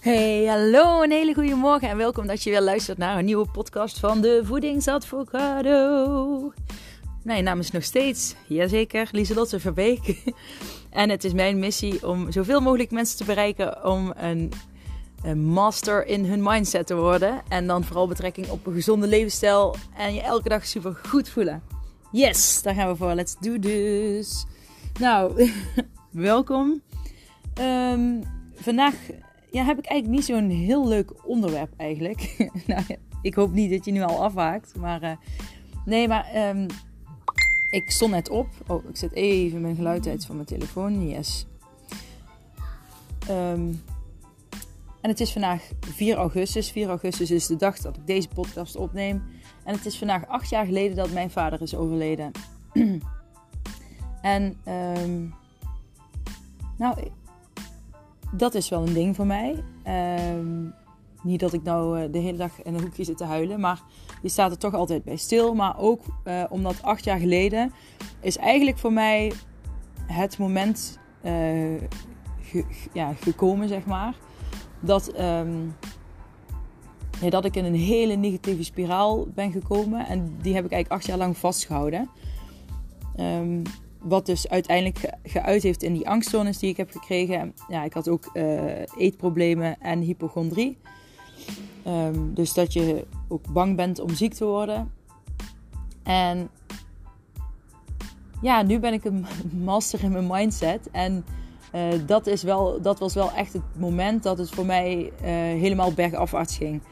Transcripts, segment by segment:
Hey, hallo, een hele goede morgen en welkom dat je weer luistert naar een nieuwe podcast van de Voedingsadvocado. Mijn naam is nog steeds, jazeker, Lieselotte Verbeek. En het is mijn missie om zoveel mogelijk mensen te bereiken om een, een master in hun mindset te worden. En dan vooral betrekking op een gezonde levensstijl en je elke dag super goed voelen. Yes, daar gaan we voor. Let's do this. Nou, welkom. Um, vandaag ja, heb ik eigenlijk niet zo'n heel leuk onderwerp eigenlijk. nou, ik hoop niet dat je nu al afhaakt. Maar uh, nee, maar um, ik stond net op. Oh, ik zet even mijn geluid uit van mijn telefoon. Yes. Um, en het is vandaag 4 augustus. 4 augustus is de dag dat ik deze podcast opneem. En het is vandaag acht jaar geleden dat mijn vader is overleden. en um, nou, dat is wel een ding voor mij. Um, niet dat ik nou uh, de hele dag in een hoekje zit te huilen, maar je staat er toch altijd bij stil. Maar ook uh, omdat acht jaar geleden is eigenlijk voor mij het moment ge, ja, gekomen, zeg maar. Dat, ja, dat ik in een hele negatieve spiraal ben gekomen. En die heb ik eigenlijk acht jaar lang vastgehouden. Um, wat dus uiteindelijk geuit heeft in die angststoornis die ik heb gekregen. Ja, ik had ook uh, eetproblemen en hypochondrie. Um, dus dat je ook bang bent om ziek te worden. En ja, nu ben ik een master in mijn mindset. En uh, dat, is wel, dat was wel echt het moment dat het voor mij uh, helemaal bergafwaarts ging.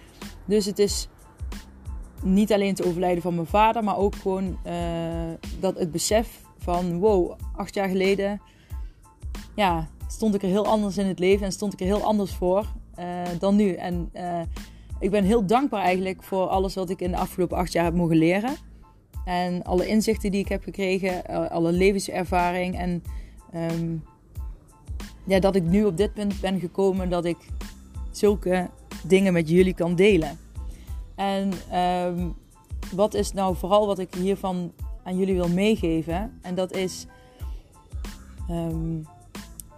Dus het is niet alleen het overlijden van mijn vader, maar ook gewoon dat het besef van wow, acht jaar geleden ja, stond ik er heel anders in het leven en stond ik er heel anders voor uh, dan nu. En uh, ik ben heel dankbaar eigenlijk voor alles wat ik in de afgelopen acht jaar heb mogen leren. En alle inzichten die ik heb gekregen, uh, alle levenservaring. En um, ja, dat ik nu op dit punt ben gekomen dat ik zulke dingen met jullie kan delen. En um, wat is nou vooral wat ik hiervan jullie wil meegeven. En dat is, um,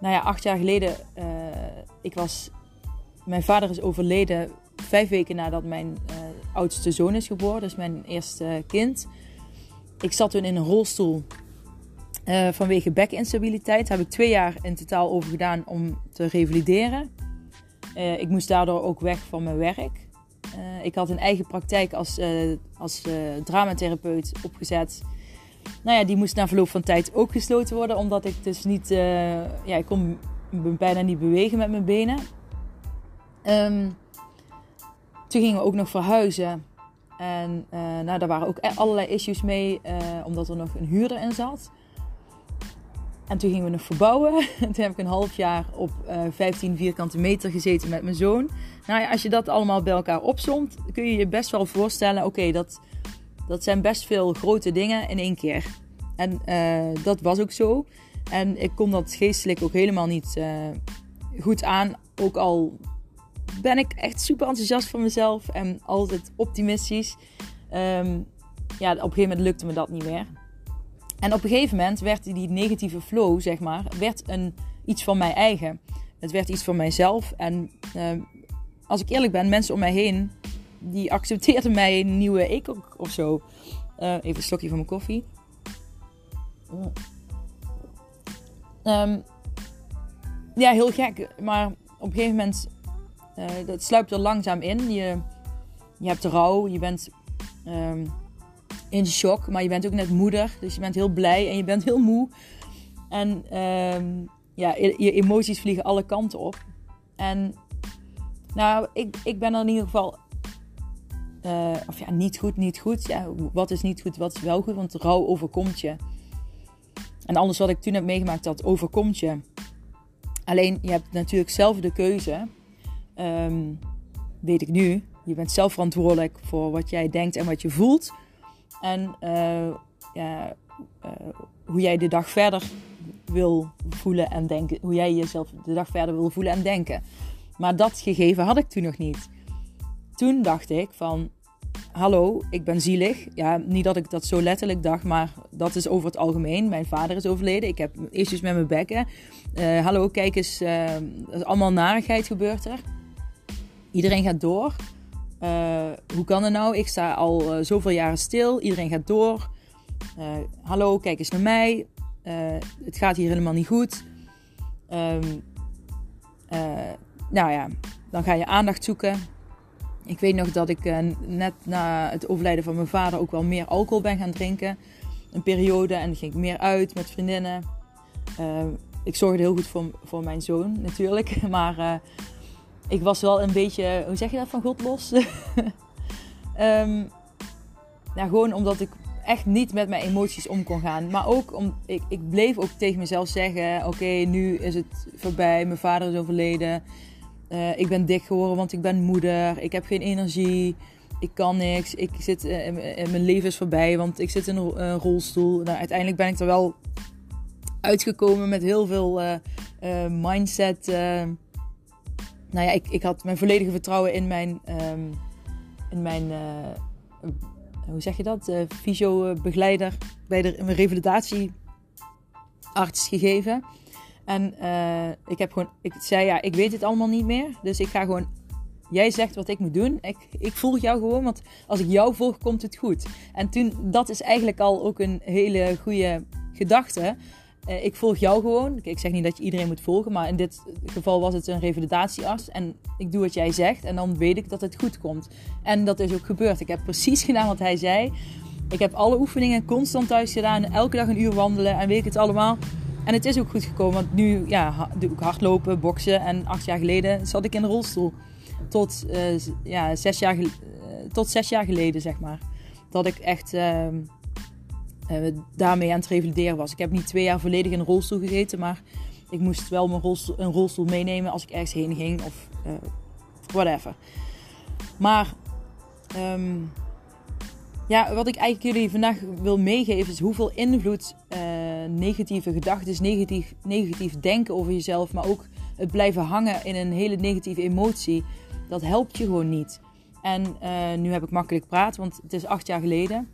nou ja, acht jaar geleden, uh, ik was, mijn vader is overleden vijf weken nadat mijn uh, oudste zoon is geboren, dus mijn eerste kind. Ik zat toen in een rolstoel uh, vanwege bekinstabiliteit. Daar heb ik twee jaar in totaal over gedaan om te revalideren. ik moest daardoor ook weg van mijn werk. Ik had een eigen praktijk als, als dramatherapeut opgezet. Nou ja, die moest na verloop van tijd ook gesloten worden. Omdat ik dus niet... ja, ik kon bijna niet bewegen met mijn benen. Um, toen gingen we ook nog verhuizen. En nou, daar waren ook allerlei issues mee. omdat er nog een huurder in zat. En toen gingen we nog verbouwen. toen heb ik een half jaar op uh, 15 vierkante meter gezeten met mijn zoon. Nou ja, als je dat allemaal bij elkaar opzomt, kun je je best wel voorstellen: oké, dat, dat zijn best veel grote dingen in één keer. En uh, dat was ook zo. En ik kon dat geestelijk ook helemaal niet uh, goed aan. Ook al ben ik echt super enthousiast van mezelf en altijd optimistisch. Um, ja, op een gegeven moment lukte me dat niet meer. En op een gegeven moment werd die negatieve flow, zeg maar, werd een, iets van mij eigen. Het werd iets van mijzelf. En uh, als ik eerlijk ben, mensen om mij heen, die accepteerden mij een nieuwe ik of zo. Uh, even een slokje van mijn koffie. Um, ja, heel gek. Maar op een gegeven moment, uh, dat sluipt er langzaam in. Je, je hebt rouw, je bent... Um, in shock, maar je bent ook net moeder. Dus je bent heel blij en je bent heel moe. En um, ja, je emoties vliegen alle kanten op. En nou, ik, ik ben er in ieder geval. Uh, of ja, niet goed, niet goed. Ja, wat is niet goed, wat is wel goed? Want rouw overkomt je. En alles wat ik toen heb meegemaakt, dat overkomt je. Alleen, je hebt natuurlijk zelf de keuze. Um, weet ik nu. Je bent zelf verantwoordelijk voor wat jij denkt en wat je voelt. En uh, ja, uh, hoe jij de dag verder wil voelen en denken. Hoe jij jezelf de dag verder wil voelen en denken. Maar dat gegeven had ik toen nog niet. Toen dacht ik van, hallo, ik ben zielig. Ja, niet dat ik dat zo letterlijk dacht, maar dat is over het algemeen. Mijn vader is overleden. Ik heb issues met mijn bekken. Uh, hallo, kijk eens, uh, allemaal narigheid gebeurt er. Iedereen gaat door. hoe kan het nou? Ik sta al zoveel jaren stil. Iedereen gaat door. hallo, kijk eens naar mij. het gaat hier helemaal niet goed. Um, nou ja, dan ga je aandacht zoeken. Ik weet nog dat ik net na het overlijden van mijn vader ook wel meer alcohol ben gaan drinken. Een periode en dan ging ik meer uit met vriendinnen. Uh, ik zorgde heel goed voor, voor mijn zoon natuurlijk. Maar uh, ik was wel een beetje, hoe zeg je dat, van God los. ja, gewoon omdat ik echt niet met mijn emoties om kon gaan. Maar ook om, ik, ik bleef ook tegen mezelf zeggen: Oké, nu is het voorbij. Mijn vader is overleden. Uh, ik ben dik geworden, want ik ben moeder. Ik heb geen energie. Ik kan niks. Ik zit, uh, mijn leven is voorbij, want ik zit in een rolstoel. Nou, uiteindelijk ben ik er wel uitgekomen met heel veel uh, mindset. Nou ja, ik, ik had mijn volledige vertrouwen in mijn, um, in mijn hoe zeg je dat? Fysio-begeleider bij de mijn revalidatiearts gegeven. En ik heb gewoon, ik zei ja, ik weet het allemaal niet meer. Dus ik ga gewoon Jij zegt wat ik moet doen. Ik, ik volg jou gewoon, want als ik jou volg, komt het goed. En toen, dat is eigenlijk al ook een hele goede gedachte. Uh, ik volg jou gewoon. Ik zeg niet dat je iedereen moet volgen, maar in dit geval was het een revalidatiearts. En ik doe wat jij zegt en dan weet ik dat het goed komt. En dat is ook gebeurd. Ik heb precies gedaan wat hij zei. Ik heb alle oefeningen constant thuis gedaan. Elke dag een uur wandelen en weet ik het allemaal. En het is ook goed gekomen, want nu ja, doe ik hardlopen, boksen. En acht jaar geleden zat ik in de rolstoel. Tot, uh, ja, zes, jaar, uh, tot zes jaar geleden, zeg maar. Dat ik echt ehm, uh, daarmee aan het revalideren was. Ik heb niet twee jaar volledig in een rolstoel gezeten, maar ik moest wel mijn rolstoel, een rolstoel meenemen als ik ergens heen ging of whatever. Maar um, ja, wat ik eigenlijk jullie vandaag wil meegeven is hoeveel invloed uh, negatieve gedachten, negatief, negatief denken over jezelf, maar ook het blijven hangen in een hele negatieve emotie, dat helpt je gewoon niet. En uh, nu heb ik makkelijk praten, want het is acht jaar geleden.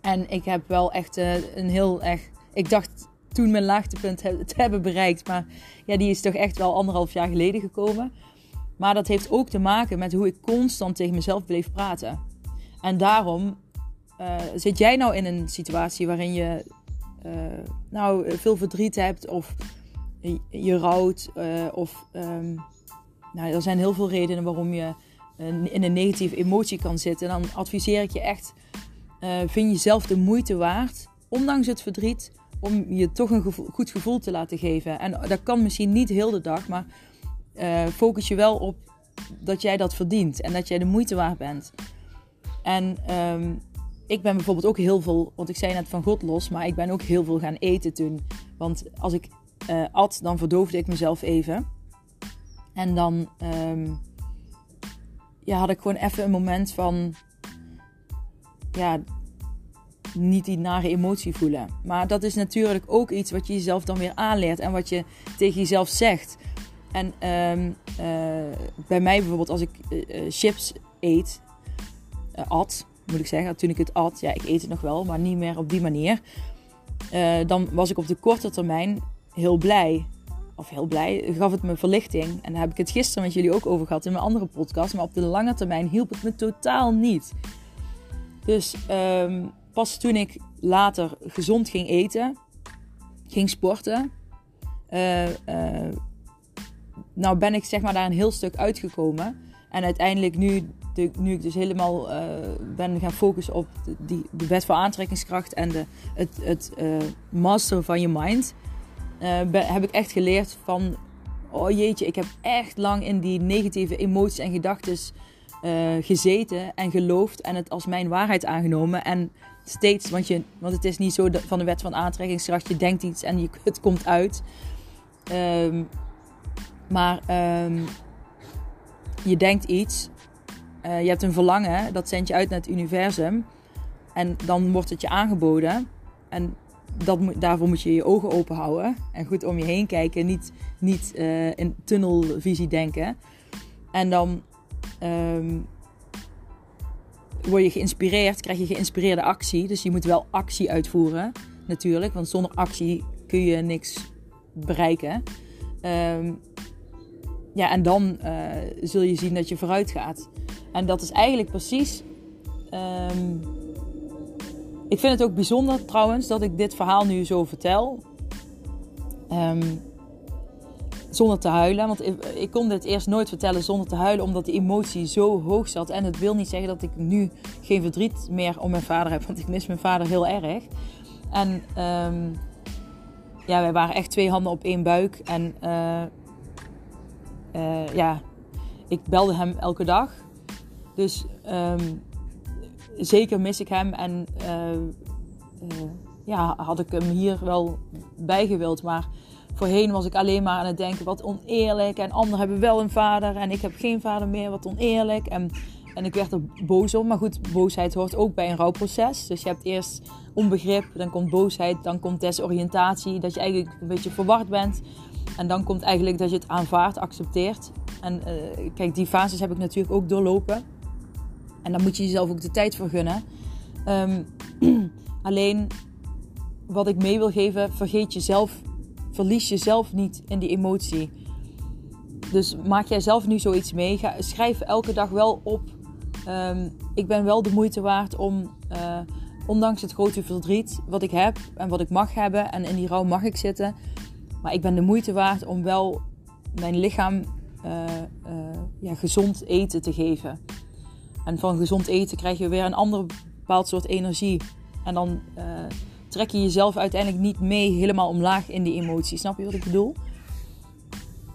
En ik heb wel echt uh, een heel erg. Ik dacht toen mijn laagtepunt te hebben bereikt. Maar ja, die is toch echt wel anderhalf jaar geleden gekomen. Maar dat heeft ook te maken met hoe ik constant tegen mezelf bleef praten. En daarom uh, zit jij nou in een situatie waarin je uh, nou, veel verdriet hebt of je, rouwt. of um, nou, er zijn heel veel redenen waarom je in een negatieve emotie kan zitten. Dan adviseer ik je echt vind je zelf de moeite waard, ondanks het verdriet, om je toch een goed gevoel te laten geven. En dat kan misschien niet heel de dag, maar focus je wel op dat jij dat verdient en dat jij de moeite waard bent. En um, ik ben bijvoorbeeld ook heel veel, want ik zei net van God los, maar ik ben ook heel veel gaan eten toen. Want als ik uh, at, dan verdoofde ik mezelf even. En dan um, ja, had ik gewoon even een moment van ja, niet die nare emotie voelen. Maar dat is natuurlijk ook iets wat je jezelf dan weer aanleert en wat je tegen jezelf zegt. En um, uh, bij mij bijvoorbeeld, als ik uh, chips eet, uh, at, moet ik zeggen, toen ik het at, ja, ik eet het nog wel, maar niet meer op die manier. dan was ik op de korte termijn heel blij. Of heel blij, gaf het me verlichting. En daar heb ik het gisteren met jullie ook over gehad in mijn andere podcast. Maar op de lange termijn hielp het me totaal niet. Dus um, pas toen ik later gezond ging eten, ging sporten, uh, nou ben ik zeg maar daar een heel stuk uitgekomen. En uiteindelijk nu, nu ik dus helemaal uh, ben gaan focussen op die, de wet voor aantrekkingskracht en de, het, het masteren van je mind, ben, heb ik echt geleerd van, oh jeetje, ik heb echt lang in die negatieve emoties en gedachten uh, gezeten en geloofd en het als mijn waarheid aangenomen. En steeds, want, je, want het is niet zo van de wet van aantrekkingskracht, je denkt iets en je, het komt uit. Um, maar um, je denkt iets, uh, je hebt een verlangen, dat zend je uit naar het universum. En dan wordt het je aangeboden. En dat daarvoor moet je je ogen open houden. En goed om je heen kijken. Niet, niet uh, in tunnelvisie denken. En dan um, word je geïnspireerd, krijg je geïnspireerde actie. Dus je moet wel actie uitvoeren, natuurlijk. Want zonder actie kun je niks bereiken. Um, ja, en dan zul je zien dat je vooruit gaat. En dat is eigenlijk precies. Ehm, ik vind het ook bijzonder trouwens dat ik dit verhaal nu zo vertel. Ehm, zonder te huilen. Want ik, kon dit eerst nooit vertellen zonder te huilen, omdat die emotie zo hoog zat. En het wil niet zeggen dat ik nu geen verdriet meer om mijn vader heb, want ik mis mijn vader heel erg. En um, ja, wij waren echt twee handen op één buik. En uh, uh, ja, ik belde hem elke dag. Dus um, zeker mis ik hem. En uh, ja, had ik hem hier wel bij gewild. Maar Voorheen was ik alleen maar aan het denken, wat oneerlijk. En anderen hebben wel een vader en ik heb geen vader meer, wat oneerlijk. En, en ik werd er boos om. Maar goed, boosheid hoort ook bij een rouwproces. Dus je hebt eerst onbegrip, dan komt boosheid, dan komt desoriëntatie. Dat je eigenlijk een beetje verward bent. En dan komt eigenlijk dat je het aanvaardt, accepteert. En uh, kijk, die fases heb ik natuurlijk ook doorlopen. En dan moet je jezelf ook de tijd voor gunnen. Um, alleen wat ik mee wil geven, vergeet jezelf verlies jezelf niet in die emotie. Dus maak jij zelf nu zoiets mee. Schrijf elke dag wel op. Um, ik ben wel de moeite waard om, uh, ondanks het grote verdriet wat ik heb en wat ik mag hebben, en in die rouw mag ik zitten. Maar ik ben de moeite waard om wel mijn lichaam uh, uh, ja, gezond eten te geven. En van gezond eten krijg je weer een ander bepaald soort energie. En dan trek je jezelf uiteindelijk niet mee helemaal omlaag in die emotie. Snap je wat ik bedoel?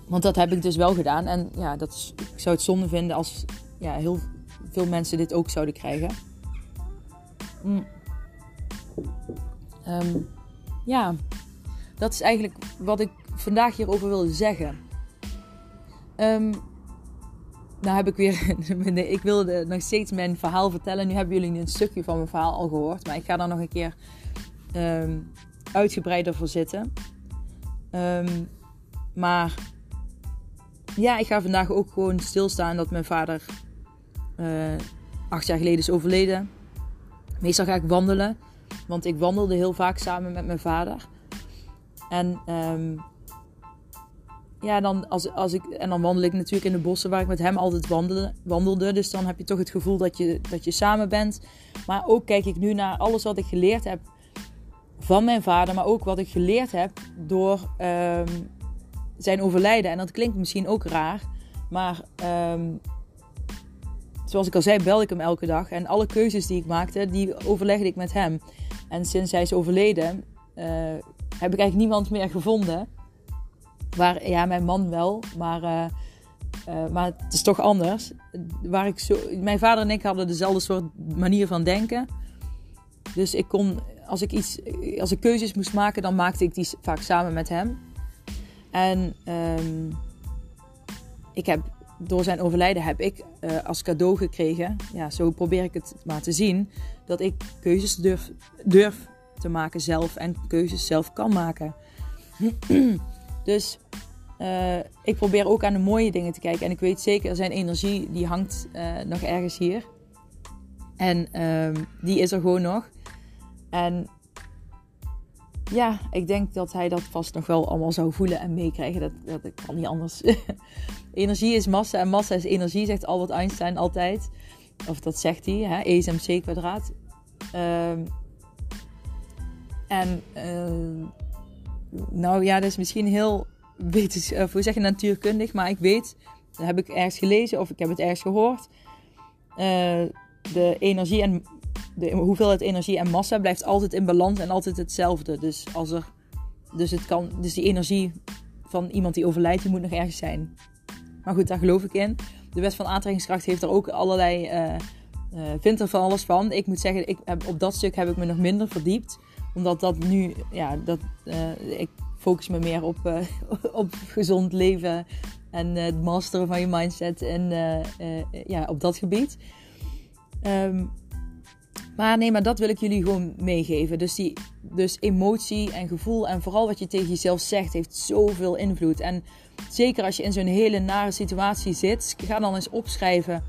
Want dat heb ik dus wel gedaan. En ja, dat ik zou het zonde vinden als ja, heel veel mensen dit ook zouden krijgen. Mm. Um, ja, dat is eigenlijk wat ik vandaag hierover wilde zeggen. Um, nou heb ik weer. ik wilde nog steeds mijn verhaal vertellen. Nu hebben jullie een stukje van mijn verhaal al gehoord. Maar ik ga dan nog een keer um, uitgebreider voor zitten. Um, maar ja, ik ga vandaag ook gewoon stilstaan dat mijn vader uh, acht jaar geleden is overleden. Meestal ga ik wandelen, want ik wandelde heel vaak samen met mijn vader. En um, ja, dan, als, als ik, en dan wandel ik natuurlijk in de bossen waar ik met hem altijd wandelde, wandelde. Dus dan heb je toch het gevoel dat je, dat je samen bent. Maar ook kijk ik nu naar alles wat ik geleerd heb van mijn vader, maar ook wat ik geleerd heb door um, zijn overlijden. En dat klinkt misschien ook raar, maar um, zoals ik al zei, belde ik hem elke dag. En alle keuzes die ik maakte, die overlegde ik met hem. En sinds hij is overleden, uh, heb ik eigenlijk niemand meer gevonden. Waar, ja, mijn man wel, maar, uh, uh, maar het is toch anders. Waar ik zo, mijn vader en ik hadden dezelfde soort manier van denken. Dus ik kon als ik iets, als ik keuzes moest maken, dan maakte ik die vaak samen met hem. En um, ik heb door zijn overlijden heb ik uh, als cadeau gekregen, ja, zo probeer ik het maar te zien, dat ik keuzes durf, durf te maken zelf en keuzes zelf kan maken. dus uh, ik probeer ook aan de mooie dingen te kijken. En ik weet zeker, zijn energie die hangt uh, nog ergens hier. En um, die is er gewoon nog. En ja, ik denk dat hij dat vast nog wel allemaal zou voelen en meekrijgen. Dat, dat kan niet anders. energie is massa en massa is energie, zegt Albert Einstein altijd. Of dat zegt hij, hè? E kwadraat. Um, en uh, nou ja, dat is misschien heel wetens, hoe zeg je natuurkundig, maar ik weet, dat heb ik ergens gelezen of ik heb het ergens gehoord. Uh, de energie en de hoeveelheid energie en massa blijft altijd in balans en altijd hetzelfde. Dus, als er, dus, het kan, dus die energie van iemand die overlijdt, die moet nog ergens zijn. Maar goed, daar geloof ik in. De wet van aantrekkingskracht heeft er ook allerlei. Uh, vindt er van alles van. Ik moet zeggen, ik heb, op dat stuk heb ik me nog minder verdiept. Omdat dat nu, ja, dat, uh, ik focus me meer op, op gezond leven en het masteren van je mindset en ja, op dat gebied. Um, maar nee, maar dat wil ik jullie gewoon meegeven. Dus, die, dus emotie en gevoel en vooral wat je tegen jezelf zegt, heeft zoveel invloed. En zeker als je in zo'n hele nare situatie zit, ga dan eens opschrijven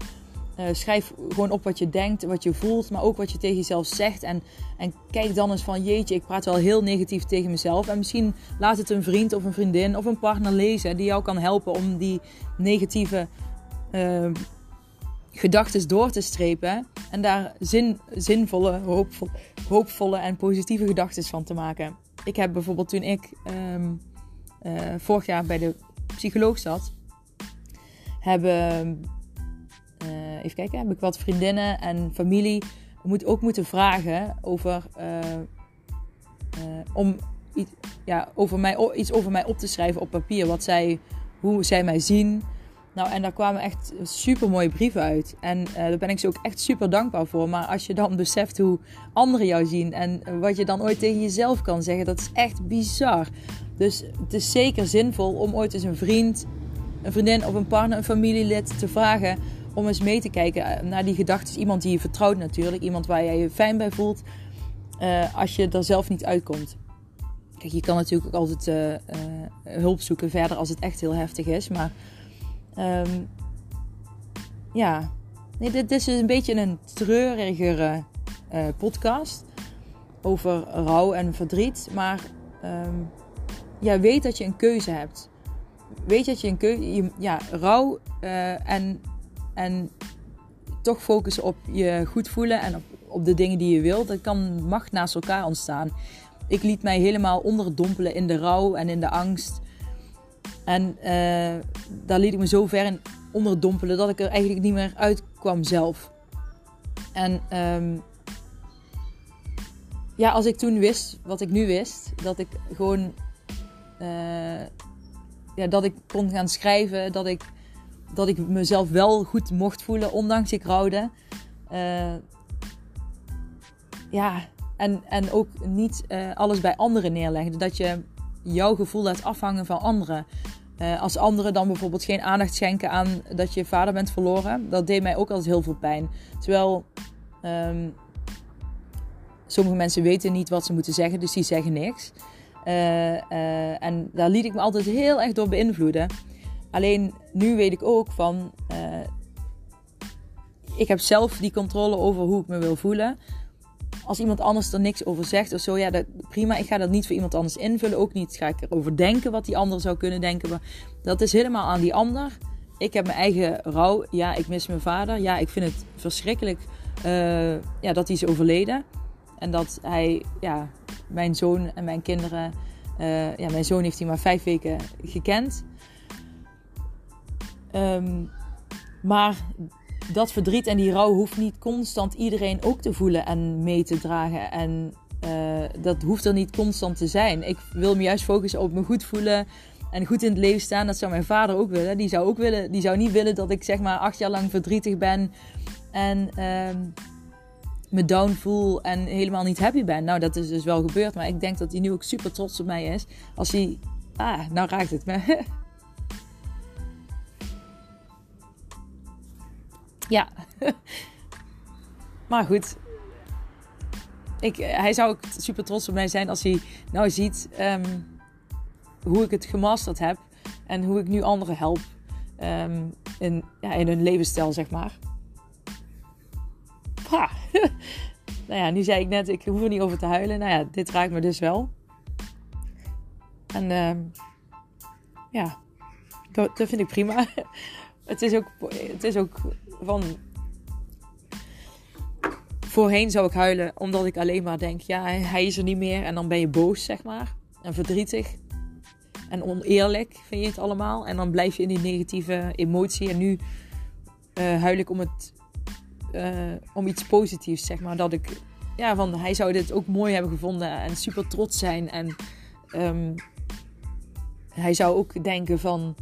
Uh, schrijf gewoon op wat je denkt, wat je voelt, maar ook wat je tegen jezelf zegt. En, en kijk dan eens van, jeetje, ik praat wel heel negatief tegen mezelf. En misschien laat het een vriend of een vriendin of een partner lezen die jou kan helpen om die negatieve uh, gedachten door te strepen. En daar zin, zinvolle, hoopvol, hoopvolle en positieve gedachten van te maken. Ik heb bijvoorbeeld toen ik um, uh, vorig jaar bij de psycholoog zat, hebben even kijken, heb ik wat vriendinnen en familie moet ook moeten vragen over, uh, om iets, ja, over mij, iets over mij op te schrijven op papier. Wat zij, hoe zij mij zien. Nou, en daar kwamen echt super mooie brieven uit. En daar ben ik ze ook echt super dankbaar voor. Maar als je dan beseft hoe anderen jou zien en wat je dan ooit tegen jezelf kan zeggen, dat is echt bizar. Dus het is zeker zinvol om ooit eens een vriend, een vriendin of een partner, een familielid te vragen om eens mee te kijken naar die gedachten. Iemand die je vertrouwt natuurlijk. Iemand waar jij je fijn bij voelt. Uh, als je er zelf niet uitkomt. Kijk, je kan natuurlijk ook altijd uh, hulp zoeken verder als het echt heel heftig is. Maar um, ja, nee, dit is een beetje een treurigere podcast. Over rouw en verdriet. Maar um, ja, weet dat je een keuze hebt. Weet dat je een keuze... Ja, rouw en en toch focussen op je goed voelen en op, op de dingen die je wilt. Dat kan macht naast elkaar ontstaan. Ik liet mij helemaal onderdompelen in de rouw en in de angst. En uh, daar liet ik me zo ver in onderdompelen dat ik er eigenlijk niet meer uitkwam zelf. En um, ja, als ik toen wist wat ik nu wist, dat ik gewoon uh, ja, dat ik kon gaan schrijven, dat ik dat ik mezelf wel goed mocht voelen, ondanks ik rouwde. Uh, ja, en, en ook niet uh, alles bij anderen neerleggen. Dat je jouw gevoel laat afhangen van anderen. Uh, als anderen dan bijvoorbeeld geen aandacht schenken aan dat je vader bent verloren, dat deed mij ook altijd heel veel pijn. Terwijl um, sommige mensen weten niet wat ze moeten zeggen, dus die zeggen niks. En daar liet ik me altijd heel erg door beïnvloeden. Alleen nu weet ik ook van. Uh, ik heb zelf die controle over hoe ik me wil voelen. Als iemand anders er niks over zegt of zo, ja, dat, prima. Ik ga dat niet voor iemand anders invullen. Ook niet ga ik erover denken wat die ander zou kunnen denken. Maar dat is helemaal aan die ander. Ik heb mijn eigen rouw. Ja, ik mis mijn vader. Ja, ik vind het verschrikkelijk uh, ja, dat hij is overleden. En dat hij, ja, mijn zoon en mijn kinderen. Uh, ja, mijn zoon heeft hij maar vijf weken gekend. Um, maar dat verdriet en die rouw hoeft niet constant iedereen ook te voelen en mee te dragen. En uh, dat hoeft er niet constant te zijn. Ik wil me juist focussen op me goed voelen en goed in het leven staan. Dat zou mijn vader ook willen. Die zou ook willen. Die zou niet willen dat ik zeg maar acht jaar lang verdrietig ben en uh, me down voel en helemaal niet happy ben. Nou, dat is dus wel gebeurd. Maar ik denk dat hij nu ook super trots op mij is. Als hij. Ah, nou raakt het me. Ja. maar goed. Ik, hij zou ook super trots op mij zijn als hij nou ziet um, hoe ik het gemasterd heb. En hoe ik nu anderen help um, in, ja, in hun levensstijl, zeg maar. Ha. nou ja, nu zei ik net, ik hoef er niet over te huilen. Nou ja, dit raakt me dus wel. En um, ja, dat, dat vind ik prima. het is ook, het is ook van. Voorheen zou ik huilen omdat ik alleen maar denk: ja, hij is er niet meer. En dan ben je boos, zeg maar. En verdrietig. En oneerlijk vind je het allemaal. En dan blijf je in die negatieve emotie. En nu uh, huil ik om, het, uh, om iets positiefs, zeg maar. Dat ik, ja, van hij zou dit ook mooi hebben gevonden. En super trots zijn. En um, hij zou ook denken van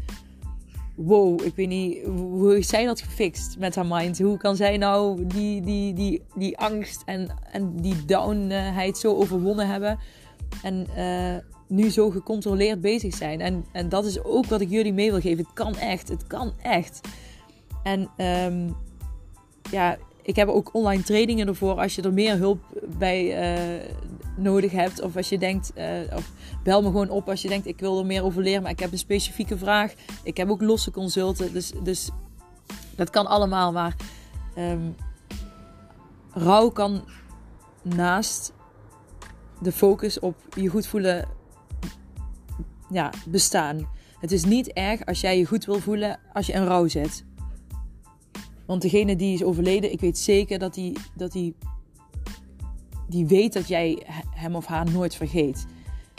wow, ik weet niet, hoe heeft zij dat gefixt met haar mind? Hoe kan zij nou die, die, die, die angst en, en die downheid zo overwonnen hebben? En uh, nu zo gecontroleerd bezig zijn. En, en dat is ook wat ik jullie mee wil geven. Het kan echt, het kan echt. En um, ja, ik heb ook online trainingen ervoor als je er meer hulp bij uh, nodig hebt. Of als je denkt, uh, of bel me gewoon op als je denkt ik wil er meer over leren, maar ik heb een specifieke vraag. Ik heb ook losse consulten, dus, dus dat kan allemaal. Maar Um, rouw kan naast de focus op je goed voelen ja, bestaan. Het is niet erg als jij je goed wil voelen als je in rouw zit. Want degene die is overleden, ik weet zeker dat hij dat die, die weet dat jij hem of haar nooit vergeet.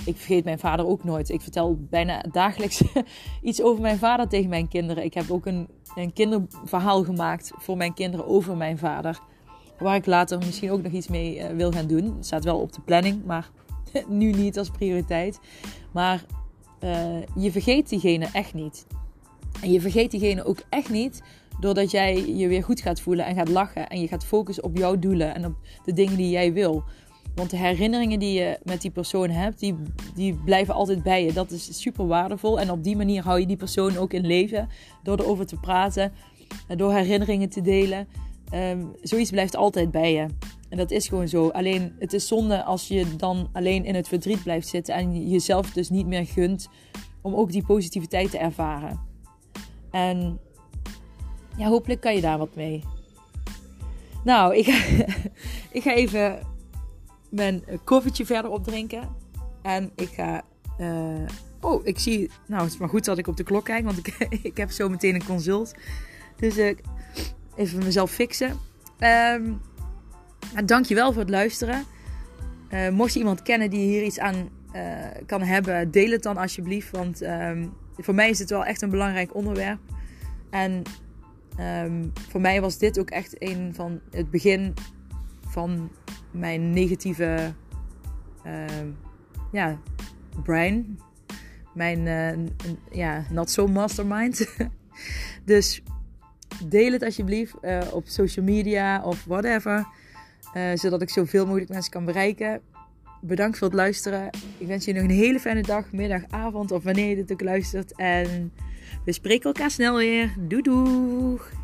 Ik vergeet mijn vader ook nooit. Ik vertel bijna dagelijks iets over mijn vader tegen mijn kinderen. Ik heb ook een, een kinderverhaal gemaakt voor mijn kinderen over mijn vader. Waar ik later misschien ook nog iets mee uh, wil gaan doen. Het staat wel op de planning, maar nu niet als prioriteit. Maar uh, je vergeet diegene echt niet. En je vergeet diegene ook echt niet doordat jij je weer goed gaat voelen en gaat lachen. En je gaat focussen op jouw doelen en op de dingen die jij wil. Want de herinneringen die je met die persoon hebt, die, die blijven altijd bij je. Dat is super waardevol. En op die manier hou je die persoon ook in leven. Door erover te praten, door herinneringen te delen. Um, zoiets blijft altijd bij je. En dat is gewoon zo. Alleen het is zonde als je dan alleen in het verdriet blijft zitten en jezelf dus niet meer gunt om ook die positiviteit te ervaren. En ja, hopelijk kan je daar wat mee. Nou, ik ga, ik ga even mijn koffietje verder opdrinken. En ik ga. Uh, oh, ik zie. Nou, het is maar goed dat ik op de klok kijk, want ik, ik heb zo meteen een consult. Dus ik uh, even mezelf fixen. Um, dankjewel voor het luisteren. Uh, mocht je iemand kennen die hier iets aan kan hebben, deel het dan alsjeblieft. Want um, voor mij is het wel echt een belangrijk onderwerp. En um, voor mij was dit ook echt een van het begin van mijn negatieve uh, ja, brain. Mijn uh, ja, not so mastermind. dus deel het alsjeblieft uh, op social media of whatever. Uh, zodat ik zoveel mogelijk mensen kan bereiken. Bedankt voor het luisteren. Ik wens je nog een hele fijne dag, middag, avond of wanneer je dit ook luistert. En we spreken elkaar snel weer. Doei doeg!